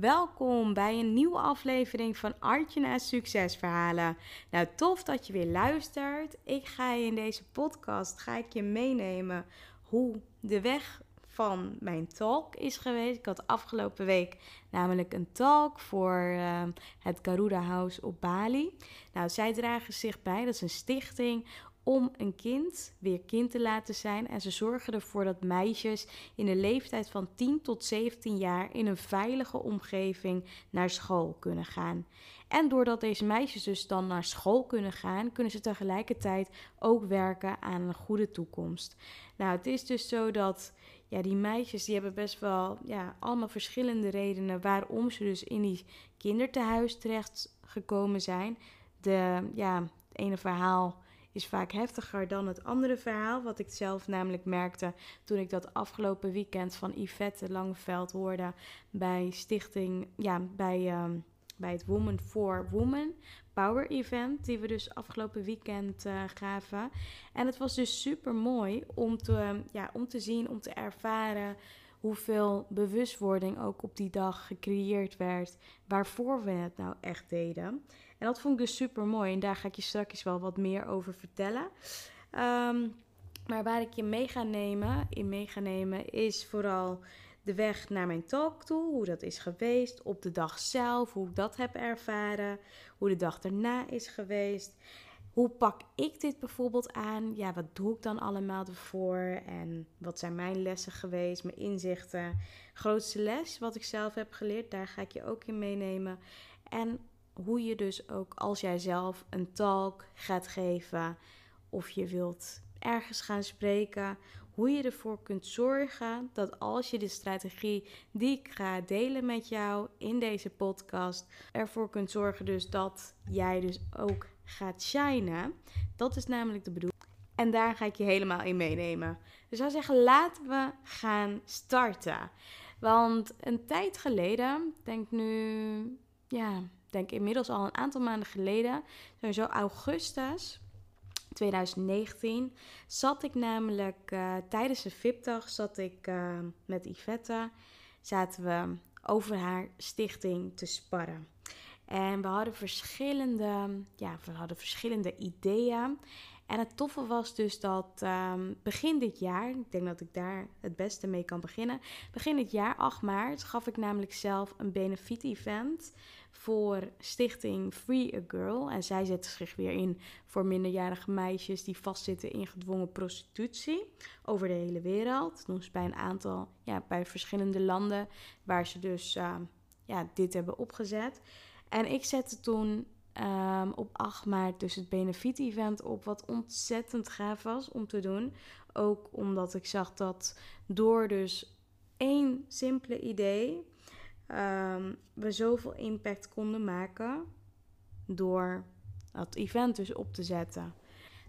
Welkom bij een nieuwe aflevering van Artjena's Succesverhalen. Nou, tof dat je weer luistert. Ik ga je in deze podcast ga ik je meenemen hoe de weg van mijn talk is geweest. Ik had afgelopen week namelijk een talk voor uh, het Garuda House op Bali. Nou, zij dragen zich bij, dat is een stichting om een kind weer kind te laten zijn. En ze zorgen ervoor dat meisjes in de leeftijd van 10 tot 17 jaar in een veilige omgeving naar school kunnen gaan. En doordat deze meisjes dus dan naar school kunnen gaan, kunnen ze tegelijkertijd ook werken aan een goede toekomst. Nou, het is dus zo dat ja, die meisjes die hebben best wel ja, allemaal verschillende redenen waarom ze dus in die kindertehuis terecht gekomen zijn. De, ja, het ene verhaal is vaak heftiger dan het andere verhaal. Wat ik zelf namelijk merkte toen ik dat afgelopen weekend van Yvette Langeveld hoorde bij Stichting, ja, bij, ehm, bij het Woman for Woman Power Event, die we dus afgelopen weekend uh, gaven. En het was dus super mooi om te, ja, om te zien, om te ervaren hoeveel bewustwording ook op die dag gecreëerd werd, waarvoor we het nou echt deden. En dat vond ik dus super mooi en daar ga ik je straks wel wat meer over vertellen. Ehm, maar waar ik je mee ga nemen, in mee ga nemen, is vooral de weg naar mijn talk toe, hoe dat is geweest, op de dag zelf, hoe ik dat heb ervaren, hoe de dag daarna is geweest. Hoe pak ik dit bijvoorbeeld aan? Ja, wat doe ik dan allemaal ervoor? En wat zijn mijn lessen geweest, mijn inzichten? Grootste les wat ik zelf heb geleerd, daar ga ik je ook in meenemen. En hoe je dus ook als jij zelf een talk gaat geven of je wilt ergens gaan spreken, hoe je ervoor kunt zorgen dat als je de strategie die ik ga delen met jou in deze podcast, ervoor kunt zorgen dus dat jij dus ook gaat shinen. Dat is namelijk de bedoeling. En daar ga ik je helemaal in meenemen. Dus ik zou zeggen, laten we gaan starten. Want een tijd geleden, denk nu, ja, denk inmiddels al een aantal maanden geleden, sowieso augustus 2019, zat ik namelijk uh, tijdens de VIP-dag zat ik uh, met Yvette, zaten we over haar stichting te sparren. En we hadden verschillende, ja, we hadden verschillende ideeën. En het toffe was dus dat um, begin dit jaar, ik denk dat ik daar het beste mee kan beginnen. Begin dit jaar, 8 maart, gaf ik namelijk zelf een benefit-event voor stichting Free a Girl. En zij zetten zich weer in voor minderjarige meisjes die vastzitten in gedwongen prostitutie over de hele wereld. Dat doen ze bij een aantal, ja, bij verschillende landen waar ze dus uh, ja, dit hebben opgezet. En ik zette toen um, op 8 maart dus het Benefit-event op, wat ontzettend gaaf was om te doen. Ook omdat ik zag dat door dus één simpele idee um, we zoveel impact konden maken door dat event dus op te zetten.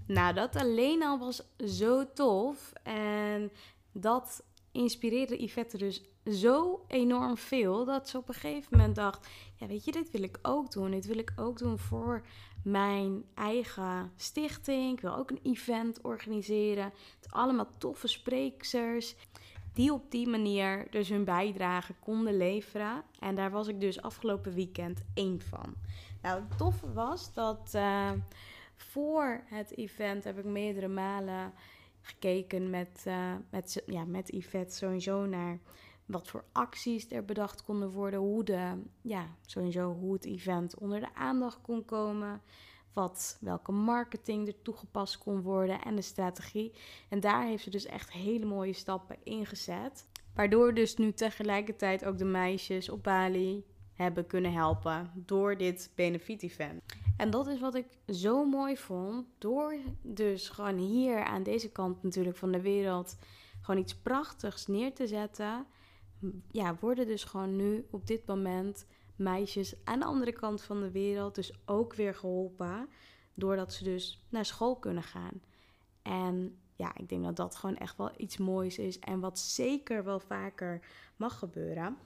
Nou, dat alleen al was zo tof en dat inspireerde Yvette dus zo enorm veel dat ze op een gegeven moment dacht: ja, weet je, dit wil ik ook doen. Dit wil ik ook doen voor mijn eigen stichting. Ik wil ook een event organiseren. Het allemaal toffe sprekers die op die manier dus hun bijdrage konden leveren. En daar was ik dus afgelopen weekend één van. Nou, het toffe was dat uh, voor het event heb ik meerdere malen gekeken met, uh, met, ja, met Yvette sowieso naar wat voor acties er bedacht konden worden, hoe, de, ja, sowieso hoe het event onder de aandacht kon komen, wat, welke marketing er toegepast kon worden en de strategie. En daar heeft ze dus echt hele mooie stappen ingezet. Waardoor dus nu tegelijkertijd ook de meisjes op Bali hebben kunnen helpen door dit benefit-event. En dat is wat ik zo mooi vond. Door dus gewoon hier aan deze kant natuurlijk van de wereld gewoon iets prachtigs neer te zetten. Ja, worden dus gewoon nu op dit moment meisjes aan de andere kant van de wereld dus ook weer geholpen. Doordat ze dus naar school kunnen gaan. En ja, ik denk dat dat gewoon echt wel iets moois is. En wat zeker wel vaker mag gebeuren.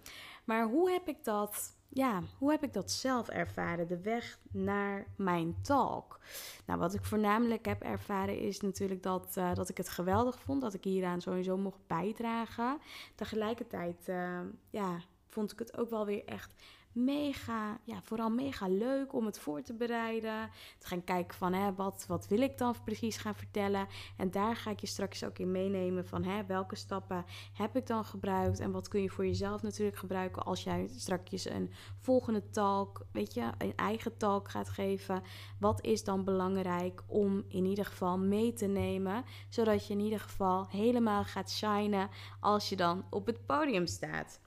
Maar hoe heb ik dat ja, hoe heb ik dat zelf ervaren? De weg naar mijn talk. Nou, wat ik voornamelijk heb ervaren is natuurlijk dat, uh, dat ik het geweldig vond dat ik hieraan sowieso mocht bijdragen. Tegelijkertijd, uh, ja, vond ik het ook wel weer echt mega, ja, vooral mega leuk om het voor te bereiden. Te gaan kijken van, hè, wat, wat wil ik dan precies gaan vertellen? En daar ga ik je straks ook in meenemen van, hè, welke stappen heb ik dan gebruikt? En wat kun je voor jezelf natuurlijk gebruiken als jij straks een volgende talk, weet je, een eigen talk gaat geven. Wat is dan belangrijk om in ieder geval mee te nemen? Zodat je in ieder geval helemaal gaat shinen als je dan op het podium staat.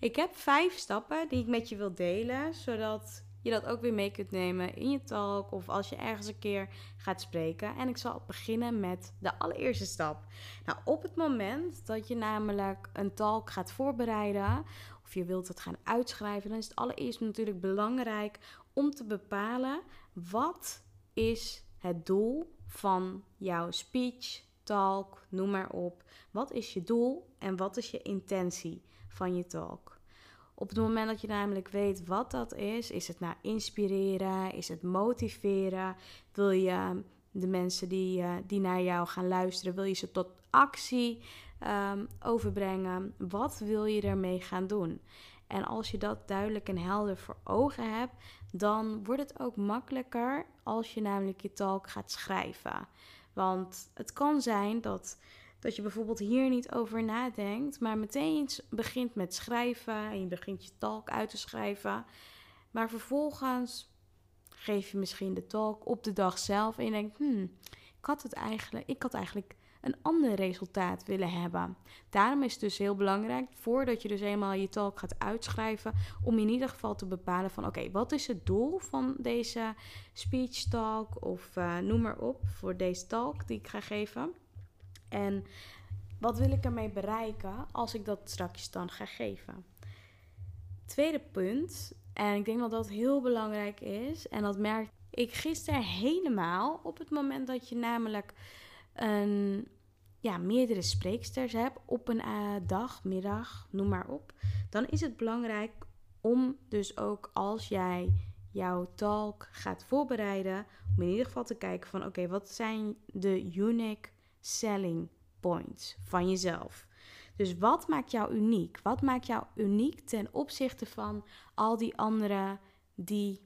Ik heb vijf stappen die ik met je wil delen, zodat je dat ook weer mee kunt nemen in je talk of als je ergens een keer gaat spreken. En ik zal beginnen met de allereerste stap. Nou, op het moment dat je namelijk een talk gaat voorbereiden of je wilt het gaan uitschrijven, dan is het allereerst natuurlijk belangrijk om te bepalen wat is het doel van jouw speech, talk, noem maar op. Wat is je doel en wat is je intentie? Van je talk. Op het moment dat je namelijk weet wat dat is, is het nou inspireren, is het motiveren, wil je de mensen die, uh, die naar jou gaan luisteren, wil je ze tot actie um, overbrengen? Wat wil je ermee gaan doen? En als je dat duidelijk en helder voor ogen hebt, dan wordt het ook makkelijker als je namelijk je talk gaat schrijven. Want het kan zijn dat dat je bijvoorbeeld hier niet over nadenkt, maar meteen begint met schrijven en je begint je talk uit te schrijven. Maar vervolgens geef je misschien de talk op de dag zelf en je denkt, hmm, ik had het eigenlijk, ik had eigenlijk een ander resultaat willen hebben. Daarom is het dus heel belangrijk, voordat je dus eenmaal je talk gaat uitschrijven, om in ieder geval te bepalen van oké, wat is het doel van deze speech talk of uh, noem maar op voor deze talk die ik ga geven. En wat wil ik ermee bereiken als ik dat straks dan ga geven? Tweede punt, en ik denk dat dat heel belangrijk is, en dat merk ik gisteren helemaal op het moment dat je namelijk een, ja, meerdere spreeksters hebt op een uh, dag, middag, noem maar op. Dan is het belangrijk om dus ook als jij jouw talk gaat voorbereiden, om in ieder geval te kijken van oké, wat zijn de unique selling points van jezelf. Dus wat maakt jou uniek? Wat maakt jou uniek ten opzichte van al die anderen die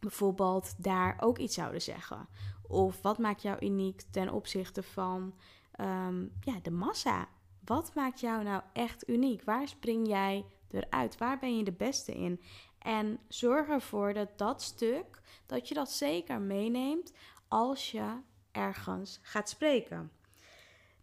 bijvoorbeeld daar ook iets zouden zeggen? Of wat maakt jou uniek ten opzichte van ehm, ja, de massa? Wat maakt jou nou echt uniek? Waar spring jij eruit? Waar ben je de beste in? En zorg ervoor dat dat stuk, dat je dat zeker meeneemt als je ergens gaat spreken.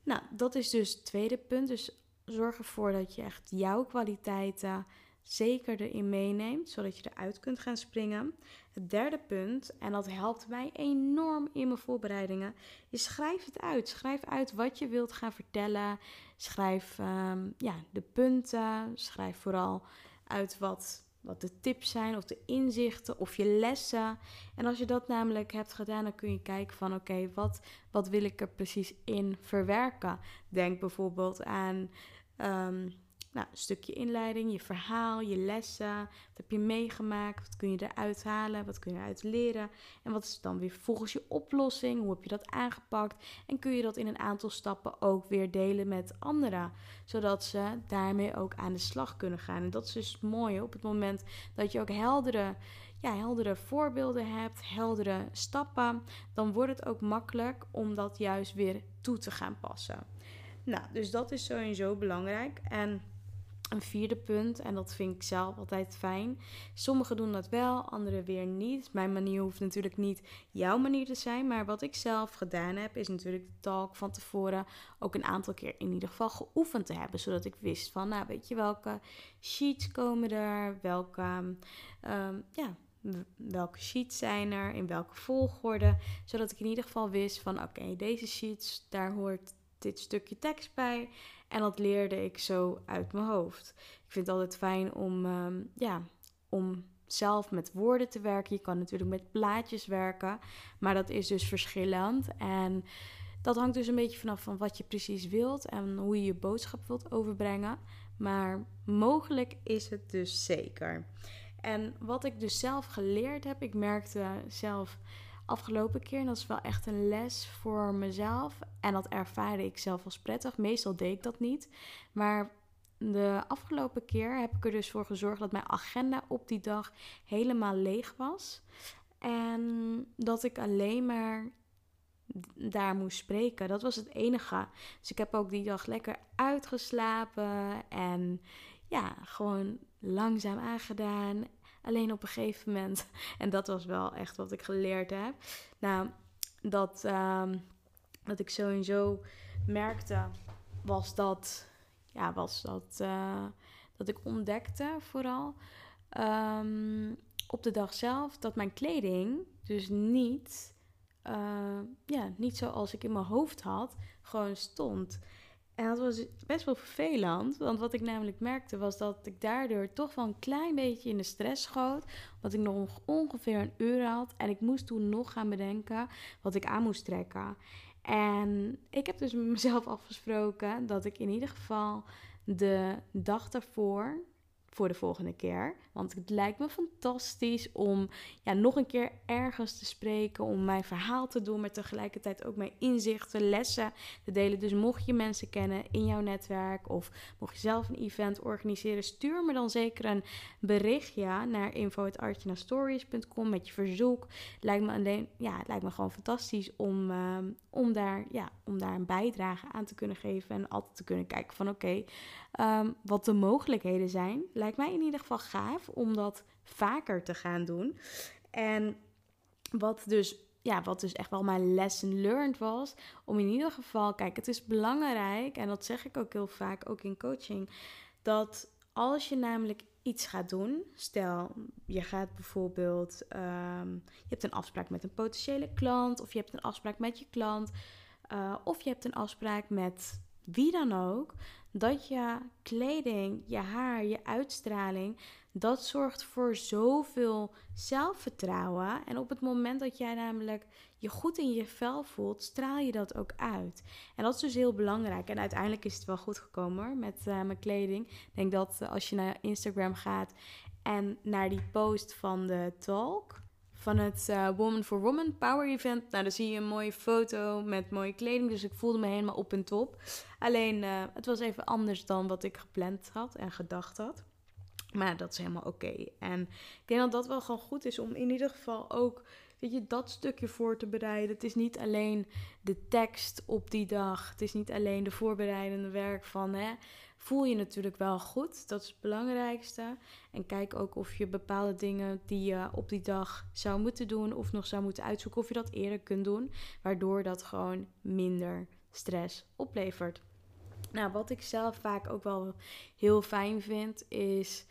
Nou, dat is dus het tweede punt. Dus zorg ervoor dat je echt jouw kwaliteiten zeker erin meeneemt, zodat je eruit kunt gaan springen. Het derde punt, en dat helpt mij enorm in mijn voorbereidingen, is schrijf het uit. Schrijf uit wat je wilt gaan vertellen. Schrijf um, ja, de punten. Schrijf vooral uit wat wat de tips zijn of de inzichten of je lessen. En als je dat namelijk hebt gedaan, dan kun je kijken van oké, wat, wat wil ik er precies in verwerken? Denk bijvoorbeeld aan um, nou, een stukje inleiding, je verhaal, je lessen. Wat heb je meegemaakt? Wat kun je eruit halen? Wat kun je eruit leren? En wat is dan weer volgens je oplossing? Hoe heb je dat aangepakt? En kun je dat in een aantal stappen ook weer delen met anderen, zodat ze daarmee ook aan de slag kunnen gaan. En dat is dus mooi op het moment dat je ook heldere ja, heldere voorbeelden hebt, heldere stappen, dan wordt het ook makkelijk om dat juist weer toe te gaan passen. Nou, dus dat is sowieso belangrijk. En een vierde punt. En dat vind ik zelf altijd fijn. Sommigen doen dat wel, anderen weer niet. Mijn manier hoeft natuurlijk niet jouw manier te zijn. Maar wat ik zelf gedaan heb, is natuurlijk de talk van tevoren ook een aantal keer in ieder geval geoefend te hebben. Zodat ik wist van, nou weet je welke sheets komen er, welke, um, ja, welke sheets zijn er, in welke volgorde. Zodat ik in ieder geval wist van, oké, deze sheets, daar hoort dit stukje tekst bij. En dat leerde ik zo uit mijn hoofd. Ik vind het altijd fijn om, ehm, ja, om zelf met woorden te werken. Je kan natuurlijk met plaatjes werken, maar dat is dus verschillend. En dat hangt dus een beetje vanaf van wat je precies wilt en hoe je je boodschap wilt overbrengen. Maar mogelijk is het dus zeker. En wat ik dus zelf geleerd heb, ik merkte zelf afgelopen keer. En dat is wel echt een les voor mezelf. En dat ervaarde ik zelf als prettig. Meestal deed ik dat niet. Maar de afgelopen keer heb ik er dus voor gezorgd dat mijn agenda op die dag helemaal leeg was. En dat ik alleen maar daar moest spreken. Dat was het enige. Dus ik heb ook die dag lekker uitgeslapen en ja, gewoon langzaam aangedaan. Alleen op een gegeven moment, en dat was wel echt wat ik geleerd heb. Nou, dat, um, dat ik sowieso merkte, was dat, ja, was dat, uh, dat ik ontdekte vooral um, op de dag zelf dat mijn kleding dus niet, uh, ja, niet zoals ik in mijn hoofd had, gewoon stond. En dat was best wel vervelend. Want wat ik namelijk merkte was dat ik daardoor toch wel een klein beetje in de stress schoot. Want ik nog ongeveer een uur had. En ik moest toen nog gaan bedenken wat ik aan moest trekken. En ik heb dus met mezelf afgesproken dat ik in ieder geval de dag daarvoor voor de volgende keer. Want het lijkt me fantastisch om ja, nog een keer ergens te spreken, om mijn verhaal te doen, maar tegelijkertijd ook mijn inzichten, lessen te delen. Dus mocht je mensen kennen in jouw netwerk of mocht je zelf een event organiseren, stuur me dan zeker een berichtje naar info.artjenastories.com met je verzoek. Lijkt me alleen, ja, het lijkt me gewoon fantastisch om, ehm, om, daar, ja, om daar een bijdrage aan te kunnen geven en altijd te kunnen kijken van oké, Ehm, wat de mogelijkheden zijn, lijkt mij in ieder geval gaaf om dat vaker te gaan doen. En wat dus, ja, wat dus echt wel mijn lesson learned was, om in ieder geval, kijk, het is belangrijk, en dat zeg ik ook heel vaak, ook in coaching, dat als je namelijk iets gaat doen, stel je gaat bijvoorbeeld, um, je hebt een afspraak met een potentiële klant, of je hebt een afspraak met je klant, uh, of je hebt een afspraak met wie dan ook, dat je kleding, je haar, je uitstraling, dat zorgt voor zoveel zelfvertrouwen. En op het moment dat jij namelijk je goed in je vel voelt, straal je dat ook uit. En dat is dus heel belangrijk. En uiteindelijk is het wel goed gekomen met uh, mijn kleding. Ik denk dat uh, als je naar Instagram gaat en naar die post van de talk van het uh, Woman for Woman Power Event. Nou, dan zie je een mooie foto met mooie kleding. Dus ik voelde me helemaal op en top. Alleen, het was even anders dan wat ik gepland had en gedacht had. Maar dat is helemaal oké. En ik denk dat dat wel gewoon goed is om in ieder geval ook weet je, dat stukje voor te bereiden. Het is niet alleen de tekst op die dag. Het is niet alleen de voorbereidende werk van hè, voel je natuurlijk wel goed. Dat is het belangrijkste. En kijk ook of je bepaalde dingen die je op die dag zou moeten doen of nog zou moeten uitzoeken, of je dat eerder kunt doen, waardoor dat gewoon minder stress oplevert. Nou, wat ik zelf vaak ook wel heel fijn vind, is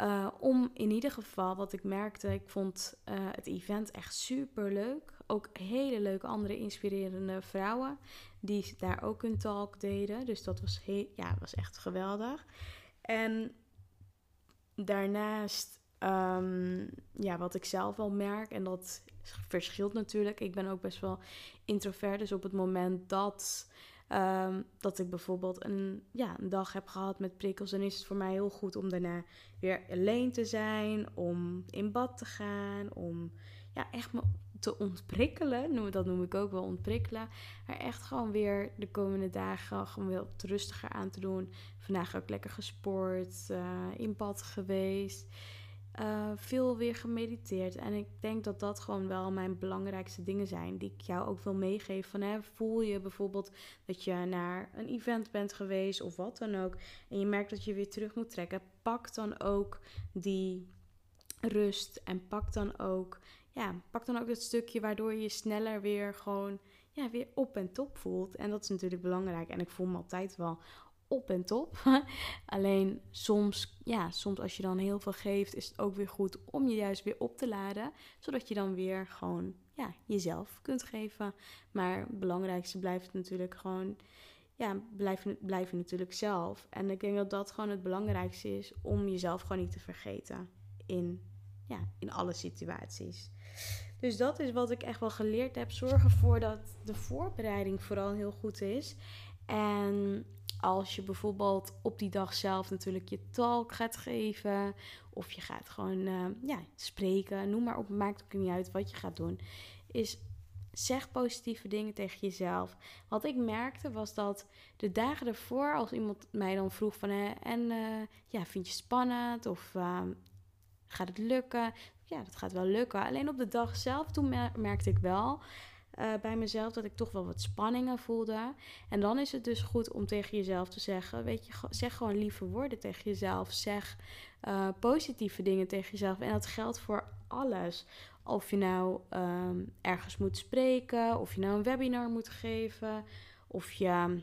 uh, om in ieder geval, wat ik merkte, ik vond uh, het event echt super leuk. Ook hele leuke andere inspirerende vrouwen die daar ook een talk deden. Dus dat was, heel, ja, was echt geweldig. En daarnaast, um, ja, wat ik zelf wel merk, en dat verschilt natuurlijk. Ik ben ook best wel introvert. Dus op het moment dat Um, dat ik bijvoorbeeld een, ja, een dag heb gehad met prikkels, dan is het voor mij heel goed om daarna weer alleen te zijn, om in bad te gaan, om ja, echt me te ontprikkelen. Dat noem ik ook wel ontprikkelen. Maar echt gewoon weer de komende dagen gewoon weer wat rustiger aan te doen. Vandaag ook lekker gesport, uh, in bad geweest. Uh, veel weer gemediteerd. En ik denk dat dat gewoon wel mijn belangrijkste dingen zijn. Die ik jou ook wil meegeven. Van, hè, voel je bijvoorbeeld dat je naar een event bent geweest of wat dan ook. En je merkt dat je weer terug moet trekken. Pak dan ook die rust. En pak dan ook, ja, pak dan ook dat stukje waardoor je je sneller weer gewoon ja, weer op en top voelt. En dat is natuurlijk belangrijk. En ik voel me altijd wel op en top. Alleen soms, ja, soms als je dan heel veel geeft, is het ook weer goed om je juist weer op te laden. Zodat je dan weer gewoon ja, jezelf kunt geven. Maar het belangrijkste blijft natuurlijk gewoon, ja, blijven, blijven natuurlijk zelf. En ik denk dat dat gewoon het belangrijkste is om jezelf gewoon niet te vergeten in, ja, in alle situaties. Dus dat is wat ik echt wel geleerd heb. Zorg ervoor dat de voorbereiding vooral heel goed is. En als je bijvoorbeeld op die dag zelf natuurlijk je talk gaat geven. Of je gaat gewoon uh, ja, spreken. Noem maar op. Maakt ook niet uit wat je gaat doen. Is zeg positieve dingen tegen jezelf. Wat ik merkte was dat de dagen ervoor, als iemand mij dan vroeg van... en uh, ja, vind je spannend? Of uh, gaat het lukken? Ja, dat gaat wel lukken. Alleen op de dag zelf, toen merkte ik wel uh, bij mezelf dat ik toch wel wat spanningen voelde. En dan is het dus goed om tegen jezelf te zeggen: Weet je, zeg gewoon lieve woorden tegen jezelf. Zeg uh, positieve dingen tegen jezelf. En dat geldt voor alles. Of je nou um, ergens moet spreken, of je nou een webinar moet geven, of je.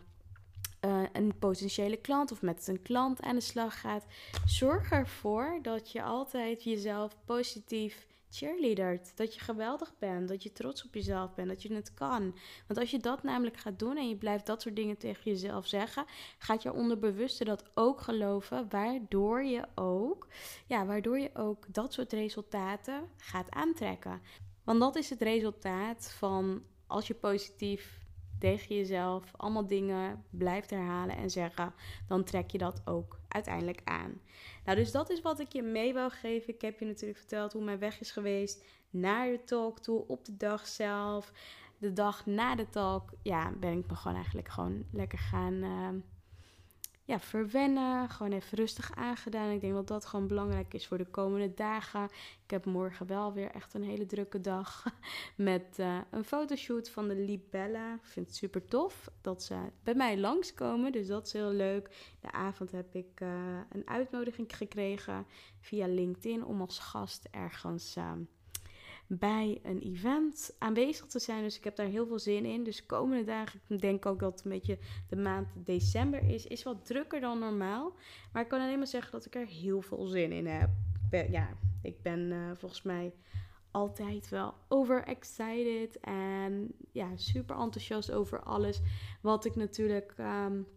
Uh, een potentiële klant of met een klant aan de slag gaat. Zorg ervoor dat je altijd jezelf positief cheerleadert. Dat je geweldig bent, dat je trots op jezelf bent, dat je het kan. Want als je dat namelijk gaat doen en je blijft dat soort dingen tegen jezelf zeggen, gaat je onderbewuste dat ook geloven, waardoor je ook, ja, waardoor je ook dat soort resultaten gaat aantrekken. Want dat is het resultaat van als je positief tegen jezelf allemaal dingen blijft herhalen en zeggen, dan trek je dat ook uiteindelijk aan. Nou, dus dat is wat ik je mee wil geven. Ik heb je natuurlijk verteld hoe mijn weg is geweest naar de talk toe, op de dag zelf. De dag na de talk, ja, ben ik me gewoon eigenlijk gewoon lekker gaan... Uh, ja, verwennen. Gewoon even rustig aangedaan. Ik denk dat dat gewoon belangrijk is voor de komende dagen. Ik heb morgen wel weer echt een hele drukke dag. Met uh, een fotoshoot van de Libella. Ik vind het super tof dat ze bij mij langskomen. Dus dat is heel leuk. De avond heb ik uh, een uitnodiging gekregen via LinkedIn om als gast ergens. Uh, bij een event aanwezig te zijn. Dus ik heb daar heel veel zin in. Dus komende dagen, ik denk ook dat het een beetje de maand december is, is wat drukker dan normaal. Maar ik kan alleen maar zeggen dat ik er heel veel zin in heb. Ja, ik ben uh, volgens mij altijd wel overexcited en ja, super enthousiast over alles wat ik natuurlijk um,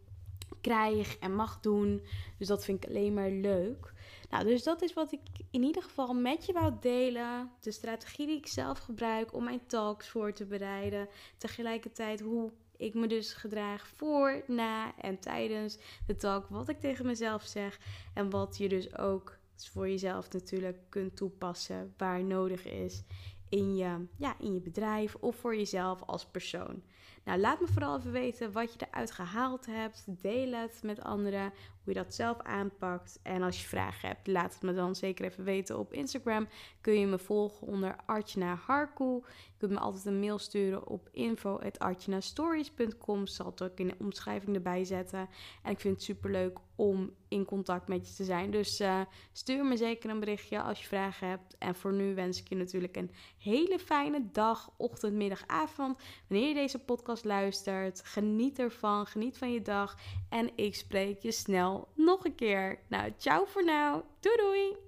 krijg en mag doen. Dus dat vind ik alleen maar leuk. Nou, dus dat is wat ik in ieder geval met je wou delen. De strategie die ik zelf gebruik om mijn talks voor te bereiden. Tegelijkertijd hoe ik me dus gedraag voor, na en tijdens de talk. Wat ik tegen mezelf zeg. En wat je dus ook voor jezelf natuurlijk kunt toepassen waar nodig is in je, ja, in je bedrijf of voor jezelf als persoon. Nou, laat me vooral even weten wat je eruit gehaald hebt. Deel het met anderen, hoe je dat zelf aanpakt. En als je vragen hebt, laat het me dan zeker even weten op Instagram. Kun je me volgen onder Archana Harku. Je kunt me altijd een mail sturen op info.archanastories.com. Zal het ook in de omschrijving erbij zetten. En ik vind het super leuk om in contact met je te zijn. Dus uh, stuur me zeker een berichtje als je vragen hebt. En voor nu wens ik je natuurlijk een hele fijne dag, ochtend, middag, avond. Wanneer je deze podcast luistert, geniet ervan, geniet van je dag. En ik spreek je snel nog een keer. Nou, ciao voor nu. Doei doei!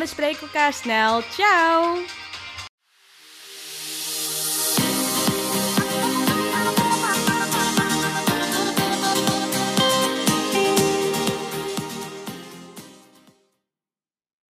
we spreken elkaar snel. Ciao!